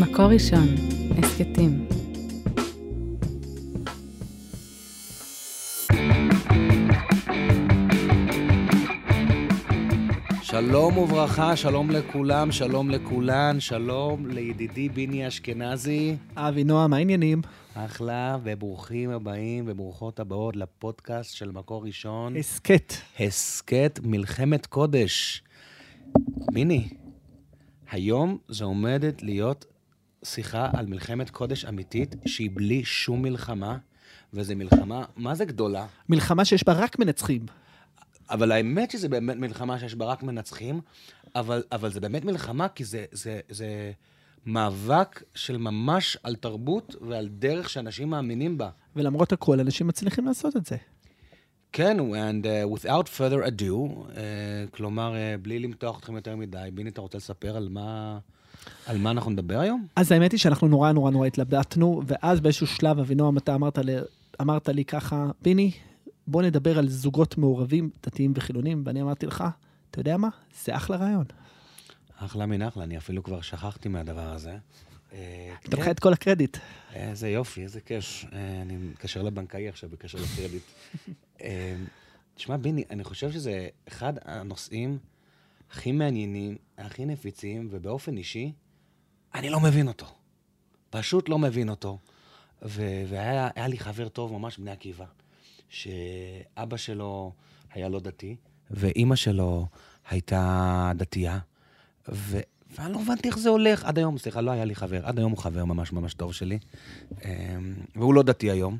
מקור ראשון, הסכתים. שלום וברכה, שלום לכולם, שלום לכולן, שלום לידידי ביני אשכנזי. אבי נועה, מה העניינים? אחלה, וברוכים הבאים וברוכות הבאות לפודקאסט של מקור ראשון. הסכת. הסכת מלחמת קודש. ביני, היום זו עומדת להיות שיחה על מלחמת קודש אמיתית, שהיא בלי שום מלחמה, וזו מלחמה, מה זה גדולה? מלחמה שיש בה רק מנצחים. אבל האמת שזה באמת מלחמה שיש בה רק מנצחים, אבל, אבל זה באמת מלחמה כי זה, זה, זה מאבק של ממש על תרבות ועל דרך שאנשים מאמינים בה. ולמרות הכל, אנשים מצליחים לעשות את זה. כן, and uh, without further ado, uh, כלומר, uh, בלי למתוח אתכם יותר מדי, ביני, אתה רוצה לספר על מה, על מה אנחנו נדבר היום? אז האמת היא שאנחנו נורא נורא נורא התלבטנו, ואז באיזשהו שלב, אבינועם, אתה אמרת לי, אמרת לי ככה, ביני, בוא נדבר על זוגות מעורבים, דתיים וחילונים, ואני אמרתי לך, אתה יודע מה? זה אחלה רעיון. אחלה מן אחלה, אני אפילו כבר שכחתי מהדבר הזה. אה, אתה כן. לך את כל הקרדיט. איזה יופי, איזה כיף. אה, אני מתקשר לבנקאי עכשיו בקשר לקרדיט. אה, תשמע, ביני, אני חושב שזה אחד הנושאים הכי מעניינים, הכי נפיצים, ובאופן אישי, אני לא מבין אותו. פשוט לא מבין אותו. ו- והיה היה לי חבר טוב, ממש בני עקיבא, שאבא שלו היה לא דתי, ואימא שלו הייתה דתייה, ו- ואני לא הבנתי איך זה הולך. עד היום, סליחה, לא היה לי חבר, עד היום הוא חבר ממש ממש טוב שלי, אמ, והוא לא דתי היום,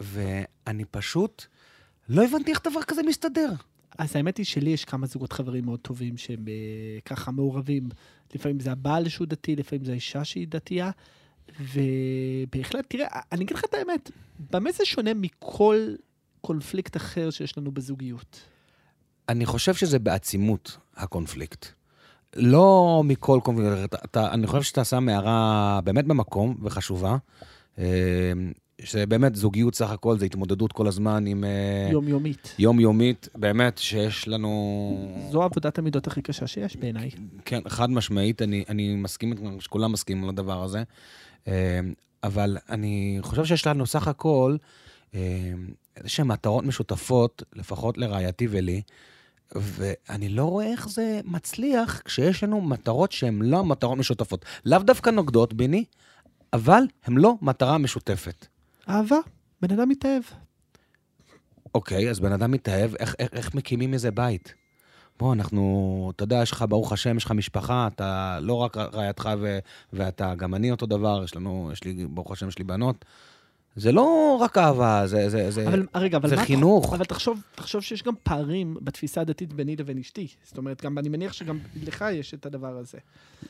ואני פשוט לא הבנתי איך דבר כזה מסתדר. אז האמת היא שלי יש כמה זוגות חברים מאוד טובים שהם אה, ככה מעורבים. לפעמים זה הבעל שהוא דתי, לפעמים זה האישה שהיא דתייה. ובהחלט, תראה, אני אגיד לך את האמת, במה זה שונה מכל קונפליקט אחר שיש לנו בזוגיות? אני חושב שזה בעצימות, הקונפליקט. לא מכל קונפליקט, אתה, אני חושב שאתה שם הערה באמת במקום וחשובה. שבאמת זוגיות סך הכל זה התמודדות כל הזמן עם... אה, יומיומית. יומיומית, באמת שיש לנו... זו עבודת המידות הכי קשה שיש בעיניי. כן, חד משמעית, אני, אני מסכים, איתכם, שכולם מסכימים על הדבר הזה. אה, אבל אני חושב שיש לנו סך הכל אה, איזה שהן מטרות משותפות, לפחות לרעייתי ולי, ואני לא רואה איך זה מצליח כשיש לנו מטרות שהן לא מטרות משותפות. לאו דווקא נוגדות ביני, אבל הן לא מטרה משותפת. אהבה, בן אדם מתאהב. אוקיי, אז בן אדם מתאהב, איך, איך, איך מקימים איזה בית? בוא, אנחנו, אתה יודע, יש לך, ברוך השם, יש לך משפחה, אתה לא רק רעייתך ו, ואתה, גם אני אותו דבר, יש לנו, יש לי, ברוך השם, יש לי בנות. זה לא רק אהבה, זה, זה, זה, אבל רגע, אבל זה מה- חינוך. אבל תחשוב, תחשוב שיש גם פערים בתפיסה הדתית ביני לבין אשתי. זאת אומרת, גם, אני מניח שגם לך יש את הדבר הזה.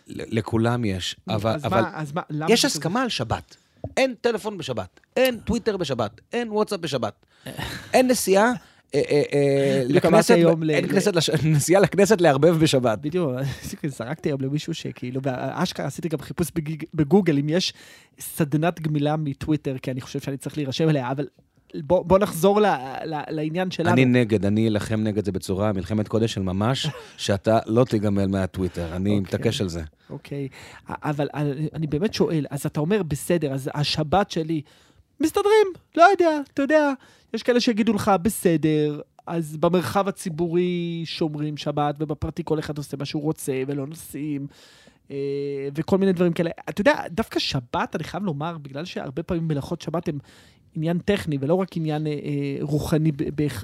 לכולם יש, אבל, אז אבל מה, אז מה, למה יש זה הסכמה על שבת. אין טלפון בשבת, אין טוויטר בשבת, אין וואטסאפ בשבת, אין נסיעה אה, אה, אה, לכנסת, אין כנסת נסיעה לכנסת לערבב בשבת. בדיוק, זרקתי היום למישהו שכאילו, אשכרה עשיתי גם חיפוש בגוגל, אם יש סדנת גמילה מטוויטר, כי אני חושב שאני צריך להירשם אליה, אבל בוא, בוא נחזור ל, ל, לעניין שלנו. אני נגד, אני אלחם נגד זה בצורה מלחמת קודש של ממש, שאתה לא תיגמל מהטוויטר, אני אוקיי. מתעקש על זה. אוקיי, אבל אני, אני באמת שואל, אז אתה אומר, בסדר, אז השבת שלי, מסתדרים, לא יודע, אתה יודע, יש כאלה שיגידו לך, בסדר, אז במרחב הציבורי שומרים שבת, ובפרטי כל אחד עושה מה שהוא רוצה, ולא נוסעים, אה, וכל מיני דברים כאלה. אתה יודע, דווקא שבת, אני חייב לומר, בגלל שהרבה פעמים מלאכות שבת הן עניין טכני, ולא רק עניין אה, אה, רוחני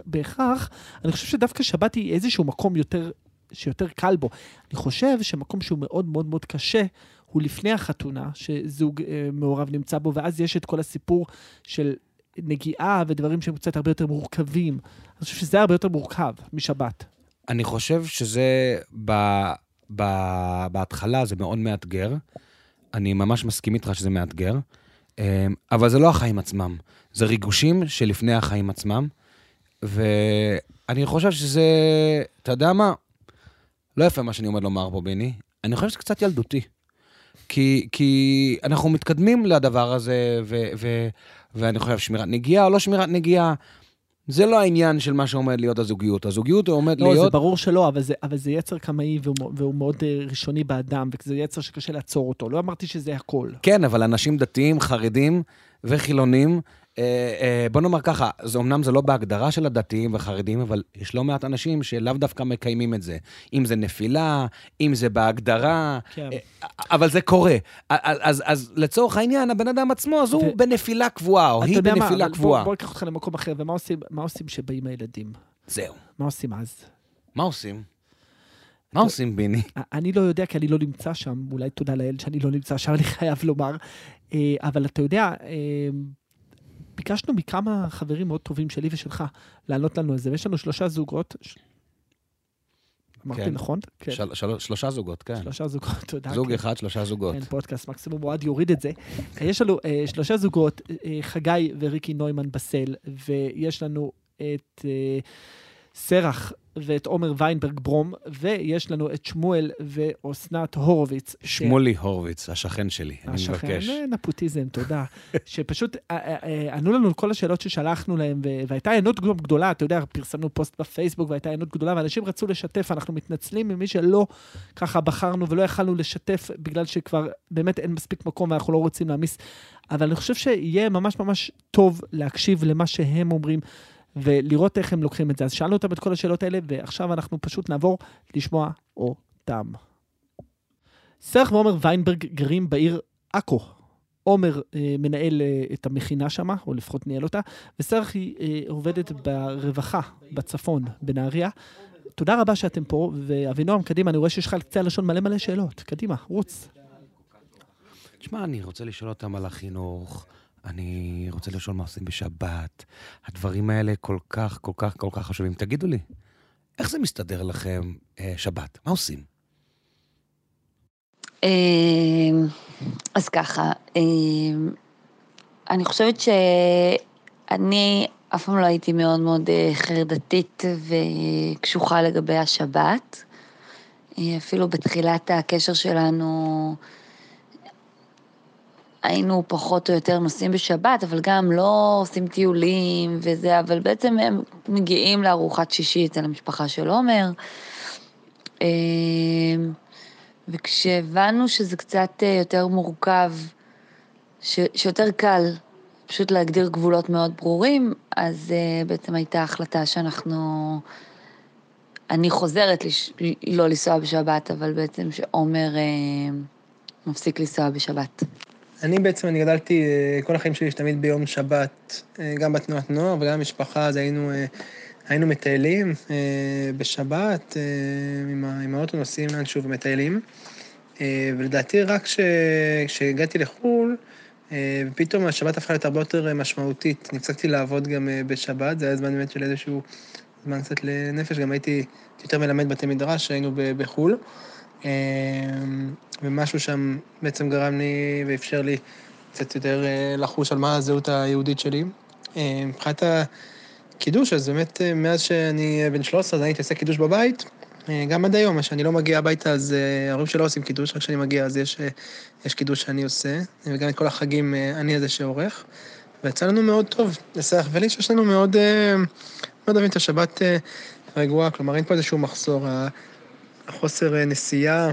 בהכרח, אני חושב שדווקא שבת היא איזשהו מקום יותר, שיותר קל בו. אני חושב שמקום שהוא מאוד מאוד מאוד קשה, הוא לפני החתונה, שזוג אה, מעורב נמצא בו, ואז יש את כל הסיפור של נגיעה ודברים שהם קצת הרבה יותר מורכבים. אני חושב שזה הרבה יותר מורכב משבת. אני חושב שזה, ב, ב, בהתחלה זה מאוד מאתגר. אני ממש מסכים איתך שזה מאתגר, אבל זה לא החיים עצמם. זה ריגושים שלפני החיים עצמם, ואני חושב שזה, אתה יודע מה? לא יפה מה שאני עומד לומר פה, ביני. אני חושב שזה קצת ילדותי. כי, כי אנחנו מתקדמים לדבר הזה, ו, ו, ואני חושב, שמירת נגיעה או לא שמירת נגיעה, זה לא העניין של מה שעומד להיות הזוגיות. הזוגיות עומד לא, זה להיות... ברור שלא, אבל זה, אבל זה יצר קמאי והוא, והוא מאוד אה, ראשוני באדם, וזה יצר שקשה לעצור אותו. לא אמרתי שזה הכל. כן, אבל אנשים דתיים, חרדים וחילונים, בוא נאמר ככה, זה אמנם זה לא בהגדרה של הדתיים וחרדים, אבל יש לא מעט אנשים שלאו דווקא מקיימים את זה. אם זה נפילה, אם זה בהגדרה, כן. אה, אבל זה קורה. אז, אז, אז לצורך העניין, הבן אדם עצמו, אז הוא ו- בנפילה קבועה, או היא מה, בנפילה אבל קבועה. בוא, ניקח אותך למקום אחר, ומה עושים, מה עושים שבאים הילדים? זהו. מה עושים אז? מה עושים? מה עושים, ביני? אני לא יודע, כי אני לא נמצא שם, אולי תודה לאל שאני לא נמצא שם, אני חייב לומר. אה, אבל אתה יודע, אה, ביקשנו מכמה חברים מאוד טובים שלי ושלך לענות לנו על זה, ויש לנו שלושה זוגות. ש- אמרתי כן. נכון? כן. של, של, שלושה זוגות, כן. שלושה זוגות, תודה. זוג כן. אחד, שלושה זוגות. אין פודקאסט, מקסימום אוהד יוריד את זה. יש לנו אה, שלושה זוגות, אה, חגי וריקי נוימן בסל, ויש לנו את אה, סרח ואת עומר ויינברג ברום, ויש לנו את שמואל ואסנת הורוביץ. ש- שמולי הורוביץ, השכן שלי, אני השכן, מבקש. אה, נפוטיזם, תודה. שפשוט אה, אה, ענו לנו כל השאלות ששלחנו להם, והייתה היענות גם גדולה, אתה יודע, פרסמנו פוסט בפייסבוק והייתה היענות גדולה, ואנשים רצו לשתף, אנחנו מתנצלים ממי שלא ככה בחרנו ולא יכלנו לשתף, בגלל שכבר באמת אין מספיק מקום ואנחנו לא רוצים להעמיס. אבל אני חושב שיהיה ממש ממש טוב להקשיב למה שהם אומרים. ולראות איך הם לוקחים את זה. אז שאלנו אותם את כל השאלות האלה, ועכשיו אנחנו פשוט נעבור לשמוע אותם. סרח ועומר ויינברג גרים בעיר עכו. עומר אה, מנהל אה, את המכינה שמה, או לפחות ניהל אותה, וסרח היא אה, עובדת ברווחה בצפון, בנהריה. תודה רבה שאתם פה, ואבינועם, קדימה, אני רואה שיש לך על קצה הלשון מלא מלא שאלות. קדימה, רוץ. תשמע, אני רוצה לשאול אותם על החינוך, אני רוצה לשאול מה עושים בשבת. הדברים האלה כל כך, כל כך, כל כך חשובים. תגידו לי, איך זה מסתדר לכם אה, שבת? מה עושים? אמ, אז ככה, אמ, אני חושבת שאני אף פעם לא הייתי מאוד מאוד אה, חרדתית וקשוחה לגבי השבת. אה, אפילו בתחילת הקשר שלנו היינו פחות או יותר נוסעים בשבת, אבל גם לא עושים טיולים וזה, אבל בעצם הם מגיעים לארוחת שישי אצל המשפחה של עומר. אמ, וכשהבנו שזה קצת אה, יותר מורכב, ש, שיותר קל פשוט להגדיר גבולות מאוד ברורים, אז uh, בעצם הייתה החלטה שאנחנו... אני חוזרת לש, לא לנסוע בשבת, אבל בעצם שעומר uh, מפסיק לנסוע בשבת. אני בעצם, אני גדלתי אה, כל החיים שלי תמיד ביום שבת, אה, גם בתנועת נוער וגם במשפחה, אז היינו, אה, היינו מטיילים בשבת, עם, עם האוטו נוסעים לאנשהו ומטיילים. ולדעתי רק כש- כשהגעתי לחו"ל, ופתאום השבת הפכה להיות הרבה יותר משמעותית. נפסקתי לעבוד גם בשבת, זה היה זמן באמת של איזשהו זמן קצת לנפש, גם הייתי יותר מלמד בתי מדרש, היינו בחו"ל. אה, ומשהו שם בעצם גרם לי ואפשר לי קצת יותר אה, לחוש על מה הזהות היהודית שלי. אה, מבחינת הקידוש, אז באמת מאז שאני בן 13, אז אני הייתי עושה קידוש בבית, גם עד היום, כשאני לא מגיע הביתה, אז ההורים שלא עושים קידוש, רק כשאני מגיע אז יש, יש קידוש שאני עושה, וגם את כל החגים אני הזה שעורך. ויצא לנו מאוד טוב, לסרח ולי, שיש לנו מאוד, מאוד אוהבים את השבת רגועה, כלומר אין פה איזשהו מחסור. החוסר אה, נסיעה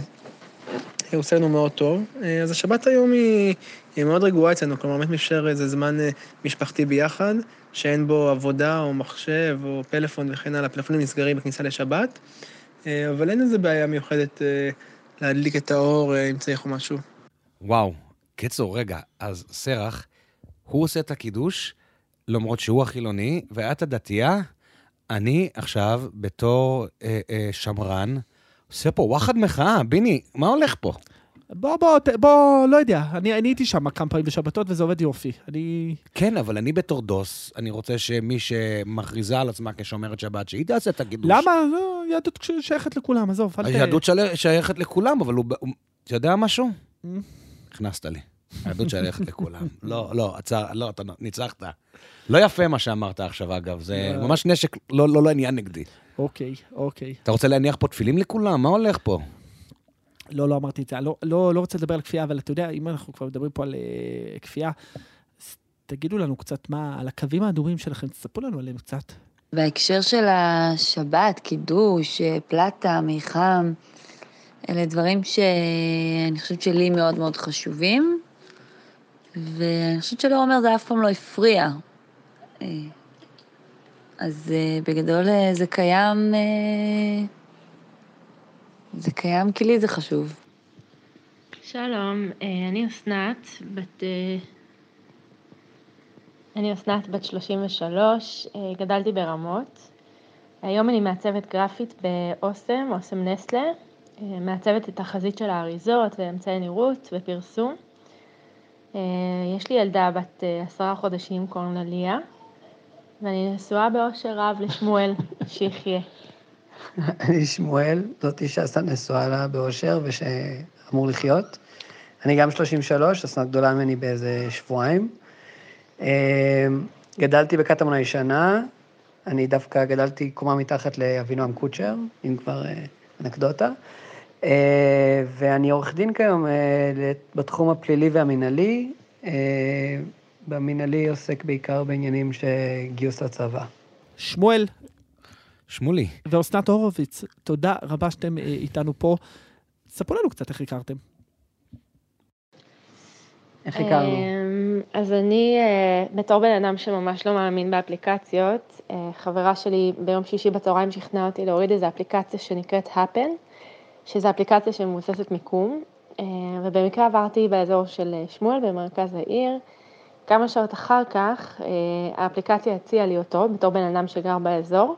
הוא עושה לנו מאוד טוב. אה, אז השבת היום היא, היא מאוד רגועה אצלנו, כלומר, באמת מאפשר איזה זמן אה, משפחתי ביחד, שאין בו עבודה או מחשב או פלאפון וכן הלאה, פלאפונים נסגרים בכניסה לשבת, אה, אבל אין איזה בעיה מיוחדת אה, להדליק את האור אה, אם צריך או משהו. וואו, קיצור, רגע, אז סרח, הוא עושה את הקידוש, למרות שהוא החילוני, ואת הדתייה, אני עכשיו, בתור אה, אה, שמרן, עושה פה וואחד מחאה. ביני, מה הולך פה? בוא, בוא, ת- בוא, לא יודע. אני, אני הייתי שם כמה פעמים בשבתות וזה עובד יופי. אני... כן, אבל אני בתור דוס, אני רוצה שמי שמכריזה על עצמה כשומרת שבת, שהיא תעשה את הקידוש. למה? לא, יהדות שייכת לכולם, עזוב. ת- היהדות של- שייכת לכולם, אבל הוא... אתה יודע משהו? הכנסת לי. היהדות שייכת לכולם. לא, לא, עצר, לא, אתה ניצחת. לא יפה מה שאמרת עכשיו, אגב. זה לא. ממש נשק לא לא לעניין נגדי. אוקיי, אוקיי. אתה רוצה להניח פה תפילין לכולם? מה הולך פה? לא, לא אמרתי את זה. לא, לא, לא רוצה לדבר על כפייה, אבל אתה יודע, אם אנחנו כבר מדברים פה על uh, כפייה, אז תגידו לנו קצת מה, על הקווים האדומים שלכם, תספרו לנו עליהם קצת. בהקשר של השבת, קידוש, פלטה, מיחם, אלה דברים שאני חושבת שלי מאוד מאוד חשובים, ואני חושבת שלעומר זה אף פעם לא הפריע. אז אה, בגדול אה, זה קיים, זה קיים כי לי זה חשוב. שלום, אני אסנת, בת... אני אסנת בת 33, גדלתי ברמות. היום אני מעצבת גרפית באוסם, אוסם נסטלה, מעצבת את החזית של האריזות ואמצעי נראות ופרסום. יש לי ילדה בת עשרה חודשים, קוראים לה ליה. ואני נשואה באושר רב לשמואל, שיחיה. אני שמואל, זאת אישה נשואה לה באושר ושאמור לחיות. אני גם 33, אסנת גדולה ממני באיזה שבועיים. אמ, גדלתי בקטמון הישנה, אני דווקא גדלתי קומה מתחת לאבינועם קוצ'ר, אם כבר אה, אנקדוטה. אה, ואני עורך דין כיום אה, בתחום הפלילי והמינהלי. במינהלי עוסק בעיקר בעניינים של גיוס לצבא. שמואל. שמולי. ואוסנת הורוביץ, תודה רבה שאתם אה, איתנו פה. ספרו לנו קצת איך הכרתם. איך הכרנו? אמ, אז אני, אה, בתור בן אדם שממש לא מאמין באפליקציות, אה, חברה שלי ביום שישי בצהריים שכנעה אותי להוריד איזו אפליקציה שנקראת happen, שזו אפליקציה שמבוססת מיקום, ובמקרה עברתי באזור של שמואל במרכז העיר. כמה שעות אחר כך, אה, האפליקציה הציעה לי אותו בתור בן אדם שגר באזור,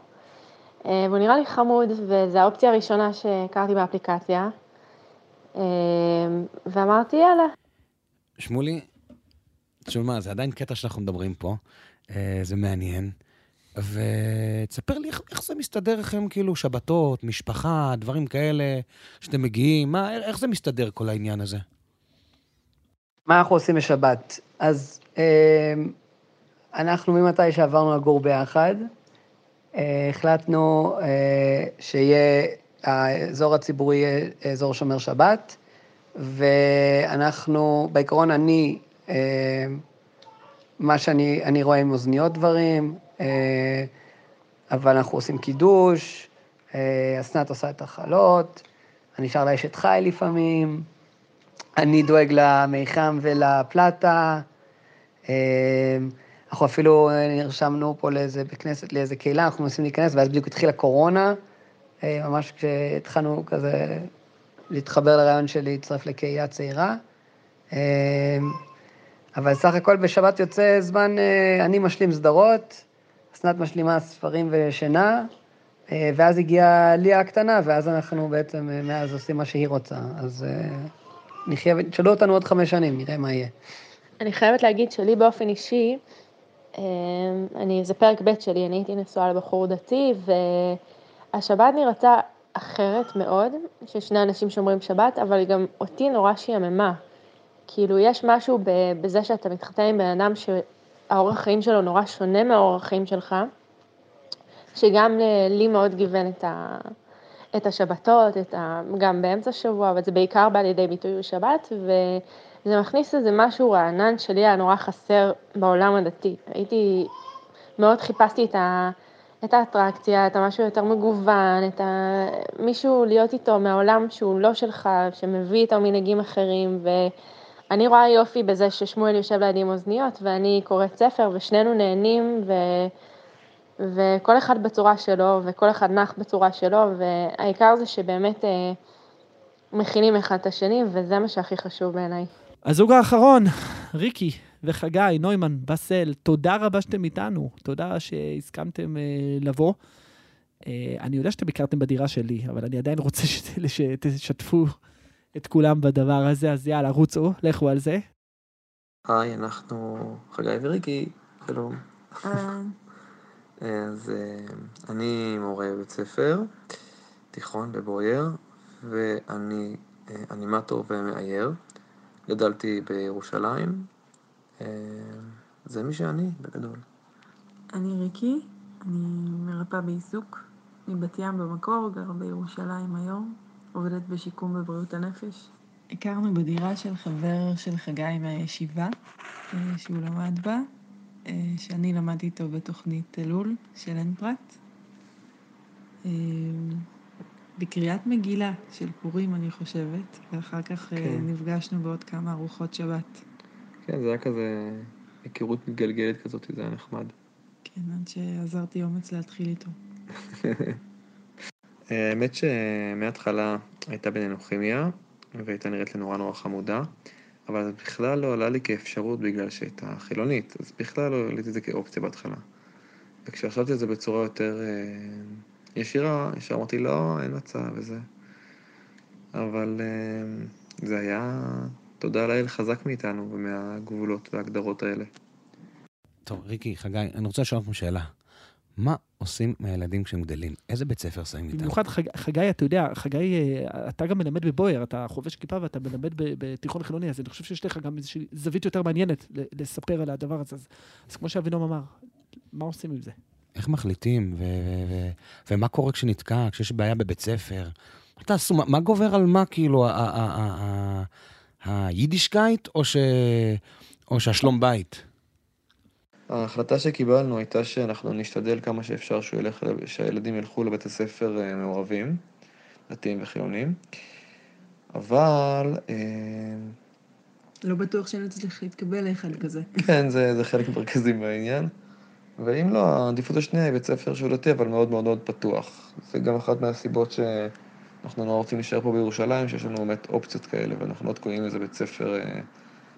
אה, והוא נראה לי חמוד, וזו האופציה הראשונה שהכרתי באפליקציה, אה, ואמרתי, יאללה. שמולי, תשמעו מה, זה עדיין קטע שאנחנו מדברים פה, זה מעניין. ותספר לי איך, איך זה מסתדר לכם, כאילו, שבתות, משפחה, דברים כאלה, שאתם מגיעים, מה, איך זה מסתדר כל העניין הזה? מה אנחנו עושים בשבת? אז אנחנו ממתי שעברנו לגור ביחד, אה, החלטנו אה, שיהיה, האזור הציבורי יהיה אזור שומר שבת, ואנחנו, בעיקרון אני, מה שאני אני רואה עם אוזניות דברים, אבל אנחנו עושים קידוש, אסנת עושה את החלות, אני שר לאשת חי לפעמים, אני דואג למיחם ולפלטה. אמ, אנחנו אפילו נרשמנו פה לאיזה בית כנסת, לאיזה קהילה, אנחנו מנסים להיכנס, ואז בדיוק התחילה קורונה, אה, ממש כשהתחלנו כזה להתחבר לרעיון של להצטרף לקהילה צעירה. אמ, אבל סך הכל בשבת יוצא זמן, אה, אני משלים סדרות, אסנת משלימה ספרים ושינה, אה, ואז הגיעה ליה הקטנה, ואז אנחנו בעצם מאז עושים מה שהיא רוצה. אז נחיה, תשאלו אותנו עוד חמש שנים, נראה מה יהיה. אני חייבת להגיד שלי באופן אישי, אמ, אני, זה פרק ב' שלי, אני הייתי נשואה לבחור דתי, והשבת נראתה אחרת מאוד, ששני אנשים שומרים שבת, אבל גם אותי נורא שיממה. כאילו, יש משהו בזה שאתה מתחתן עם בן אדם שהאורח חיים שלו נורא שונה מהאורח חיים שלך, שגם לי מאוד גיוון את, ה, את השבתות, את ה, גם באמצע השבוע, אבל זה בעיקר בא לידי ביטוי בשבת, וזה מכניס איזה משהו רענן שלי היה נורא חסר בעולם הדתי. הייתי, מאוד חיפשתי את, ה, את האטרקציה, את המשהו יותר מגוון, את ה, מישהו להיות איתו מהעולם שהוא לא שלך, שמביא איתו מנהגים אחרים, ואני רואה יופי בזה ששמואל יושב לידי עם אוזניות, ואני קוראת ספר, ושנינו נהנים, ו... וכל אחד בצורה שלו, וכל אחד נח בצורה שלו, והעיקר זה שבאמת אה, מכינים אחד את השני, וזה מה שהכי חשוב בעיניי. הזוג האחרון, ריקי וחגי, נוימן, באסל, תודה רבה שאתם איתנו, תודה שהסכמתם אה, לבוא. אה, אני יודע שאתם הכרתם בדירה שלי, אבל אני עדיין רוצה שתשתפו את כולם בדבר הזה, אז יאללה, רוצו, לכו על זה. היי, אנחנו חגי וריקי, שלום. אז אה, אני מורה בבית ספר, תיכון בבוייר, ואני אה, אנימטור ומאייר. גדלתי בירושלים. אה, זה מי שאני, בגדול. אני ריקי, אני מרפאה בעיסוק, מבת ים במקור, גרה בירושלים היום, עובדת בשיקום בבריאות הנפש. הכרנו בדירה של חבר של חגי מהישיבה, שהוא למד בה, אה, שאני למדתי איתו בתוכנית אלול של אין פרט. בקריאת מגילה של פורים, אני חושבת, ואחר כך אה, כן. נפגשנו בעוד כמה ארוחות שבת. כן, זה היה כזה היכרות מתגלגלת כזאת, זה היה נחמד. כן, עד שעזרתי אומץ להתחיל איתו. האמת שמההתחלה הייתה בינינו כימיה, והייתה נראית לי נורא נורא חמודה, אבל זה בכלל לא עלה לי כאפשרות בגלל שהייתה חילונית, אז בכלל לא העליתי את זה כאופציה בהתחלה. וכשחשבתי על זה בצורה יותר אה, ישירה, ישר אמרתי לא, אין מצב וזה. אבל אה, זה היה, תודה לאל, חזק מאיתנו ומהגבולות וההגדרות האלה. טוב, ריקי, חגי, אני רוצה לשאול אתכם שאלה. מה עושים מהילדים כשהם גדלים? איזה בית ספר שמים איתם? במיוחד חג- חגי, אתה יודע, חגי, אה, אתה גם מלמד בבויאר, אתה חובש כיפה ואתה מלמד בתיכון חילוני, אז אני חושב שיש לך גם איזושהי זווית יותר מעניינת לספר על הדבר הזה. אז, אז כמו שאבינום אמר, מה עושים עם זה? איך מחליטים? ו- ו- ו- ומה קורה כשנתקע, כשיש בעיה בבית ספר? מה תעשו? מה, מה גובר על מה, כאילו, ה- ה- ה- ה- ה- היידישקייט או, ש... או שהשלום בית? ההחלטה שקיבלנו הייתה שאנחנו נשתדל כמה שאפשר שהוא ילך, שהילדים ילכו לבית הספר אה, מעורבים, דתיים וחילונים, אבל אה, לא בטוח שנצליח להתקבל לאחד כזה. כן, זה, זה חלק מרכזי מהעניין. ואם לא, העדיפות השנייה היא בית ספר שהוא דתי, אבל מאוד מאוד מאוד פתוח. זה גם אחת מהסיבות שאנחנו נורא רוצים להישאר פה בירושלים, שיש לנו באמת אופציות כאלה, ואנחנו לא תקועים איזה בית ספר אה,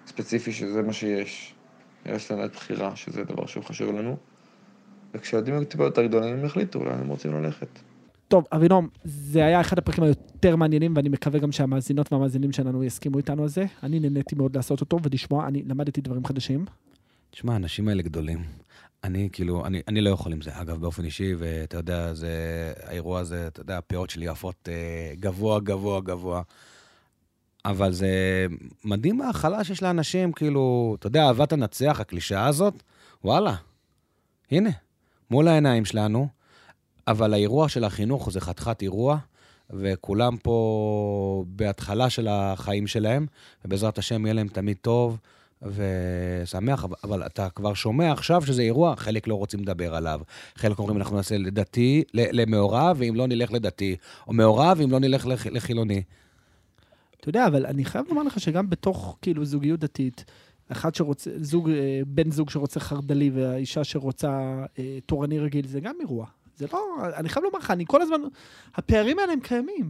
ספציפי שזה מה שיש. יש לנו באמת בחירה, שזה דבר שהוא חשוב לנו. וכשילדים היו טיפה יותר גדולים, הם יחליטו לאן הם רוצים ללכת. טוב, אבינום, זה היה אחד הפרקים היותר מעניינים, ואני מקווה גם שהמאזינות והמאזינים שלנו יסכימו איתנו על זה. אני נהניתי מאוד לעשות אותו ולשמוע, אני למדתי דברים חדשים. תשמע, האנשים האלה גדולים. אני כאילו, אני, אני לא יכול עם זה, אגב, באופן אישי, ואתה יודע, זה, האירוע הזה, אתה יודע, הפאות שלי עפות אה, גבוה, גבוה, גבוה. אבל זה מדהים ההכלה שיש לאנשים, כאילו, אתה יודע, אהבת הנצח, הקלישאה הזאת, וואלה, הנה, מול העיניים שלנו, אבל האירוע של החינוך זה חתיכת אירוע, וכולם פה בהתחלה של החיים שלהם, ובעזרת השם יהיה להם תמיד טוב ושמח, אבל- אתה כבר שומע עכשיו שזה אירוע, חלק לא רוצים לדבר עליו. חלק אומרים, אנחנו נעשה לדתי, למעורב, ואם לא נלך לדתי, או מעורב, אם לא נלך לח- לחילוני. אתה יודע, אבל אני חייב לומר לך שגם בתוך, כאילו, זוגיות דתית, אחד שרוצה, זוג, אה, בן זוג שרוצה חרד"לי והאישה שרוצה אה, תורני רגיל, זה גם אירוע. זה לא, אני חייב לומר לך, אני כל הזמן, הפערים האלה הם קיימים.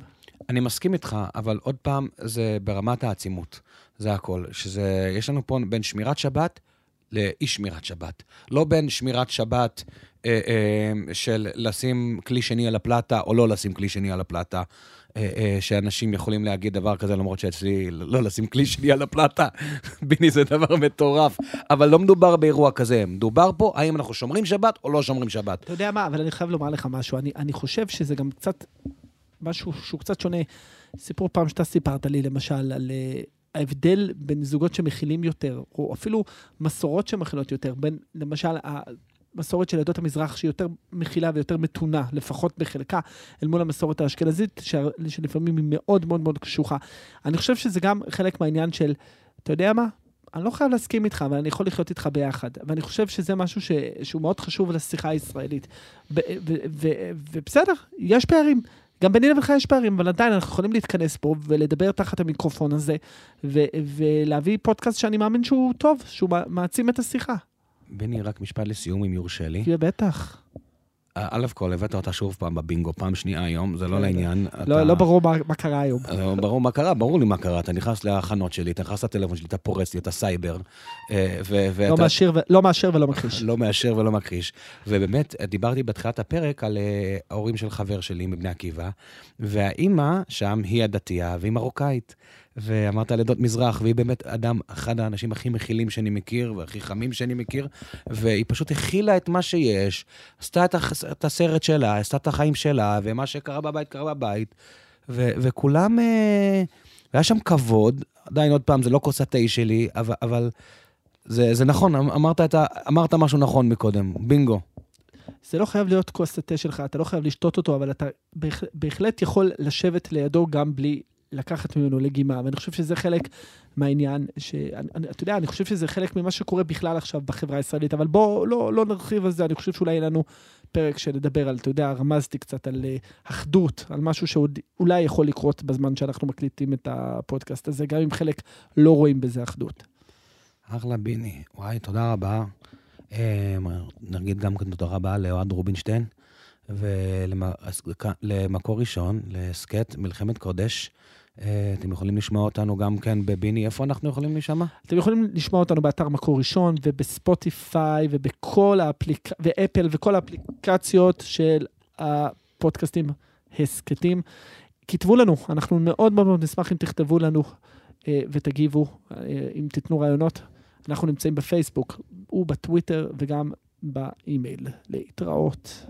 אני מסכים איתך, אבל עוד פעם, זה ברמת העצימות. זה הכל. שזה, יש לנו פה בין שמירת שבת לאי שמירת שבת. לא בין שמירת שבת אה, אה, של לשים כלי שני על הפלטה או לא לשים כלי שני על הפלטה. אה, אה, שאנשים יכולים להגיד דבר כזה, למרות שאצלי לא לשים כלי שני על הפלטה, ביני זה דבר מטורף. אבל לא מדובר באירוע כזה, מדובר פה האם אנחנו שומרים שבת או לא שומרים שבת. אתה יודע מה, אבל אני חייב לומר לך משהו. אני, אני חושב שזה גם קצת, משהו שהוא קצת שונה. סיפור פעם שאתה סיפרת לי, למשל, על אה, ההבדל בין זוגות שמכילים יותר, או אפילו מסורות שמכילות יותר, בין, למשל, המסורת של עדות המזרח, שהיא יותר מכילה ויותר מתונה, לפחות בחלקה, אל מול המסורת האשכנזית, שלפעמים היא מאוד מאוד מאוד קשוחה. אני חושב שזה גם חלק מהעניין של, אתה יודע מה? אני לא חייב להסכים איתך, אבל אני יכול לחיות איתך ביחד. ואני חושב שזה משהו ש... שהוא מאוד חשוב לשיחה הישראלית. ב... ו... ו... ובסדר, יש פערים. גם ביני לבינך יש פערים, אבל עדיין אנחנו יכולים להתכנס פה ולדבר תחת המיקרופון הזה, ו... ולהביא פודקאסט שאני מאמין שהוא טוב, שהוא מע- מעצים את השיחה. בני, רק משפט לסיום, אם יורשה לי. בטח. א' כל, הבאת אותה שוב פעם בבינגו, פעם שנייה היום, זה לא כן. לעניין. לא, לא ברור מה, קרה היום. לא ברור מה קרה, ברור לי מה קרה. אתה נכנס להכנות שלי, אתה נכנס לטלפון שלי, אתה פורץ לי, אתה סייבר. אה, לא מאשר. לא מאשר ולא מכחיש. לא מאשר ולא מכחיש. ובאמת, דיברתי בתחילת הפרק על אה, ההורים של חבר שלי מבני עקיבא, והאימא שם היא הדתייה והיא מרוקאית. ואמרת על עדות מזרח, והיא באמת אדם, אחד האנשים הכי מכילים שאני מכיר, והכי חמים שאני מכיר, והיא פשוט הכילה את מה שיש, עשתה את, הח- את הסרט שלה, עשתה את החיים שלה, ומה שקרה בבית, קרה בבית. ו- וכולם, אה, שם כבוד, עדיין עוד פעם, זה לא כוס התה שלי, אבל, אבל זה, זה נכון, אמ- אמרת, את ה, אמרת משהו נכון מקודם, בינגו. זה לא חייב להיות כוס התה שלך, אתה לא חייב לשתות אותו, אבל אתה בהח- בהחלט יכול לשבת לידו גם בלי לקחת ממנו לגימה, ואני חושב שזה חלק מהעניין, שאתה יודע, אני חושב שזה חלק ממה שקורה בכלל עכשיו בחברה הישראלית, אבל בואו לא, לא נרחיב על זה, אני חושב שאולי יהיה לנו פרק שנדבר על, אתה יודע, רמזתי קצת על אה, אחדות, על משהו שעוד אולי יכול לקרות בזמן שאנחנו מקליטים את הפודקאסט הזה, גם אם חלק לא רואים בזה אחדות. אחלה ביני. וואי, תודה רבה. אה, נגיד גם כן תודה רבה לאוהד רובינשטיין, ולמקור ראשון, להסכת מלחמת קודש. אה, אתם יכולים לשמוע אותנו גם כן בביני, איפה אנחנו יכולים להישמע? אתם יכולים לשמוע אותנו באתר מקור ראשון ובספוטיפיי ובכל האפליק... ואפל וכל האפליקציות של הפודקאסטים הסכתים. כתבו לנו, אנחנו מאוד מאוד נשמח אם תכתבו לנו אה, ותגיבו, אה, אם תיתנו רעיונות. אנחנו נמצאים בפייסבוק ובטוויטר וגם באימייל. להתראות.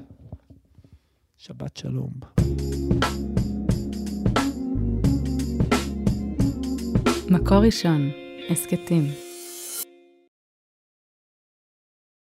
שבת שלום. מקור ראשון, הסכתים.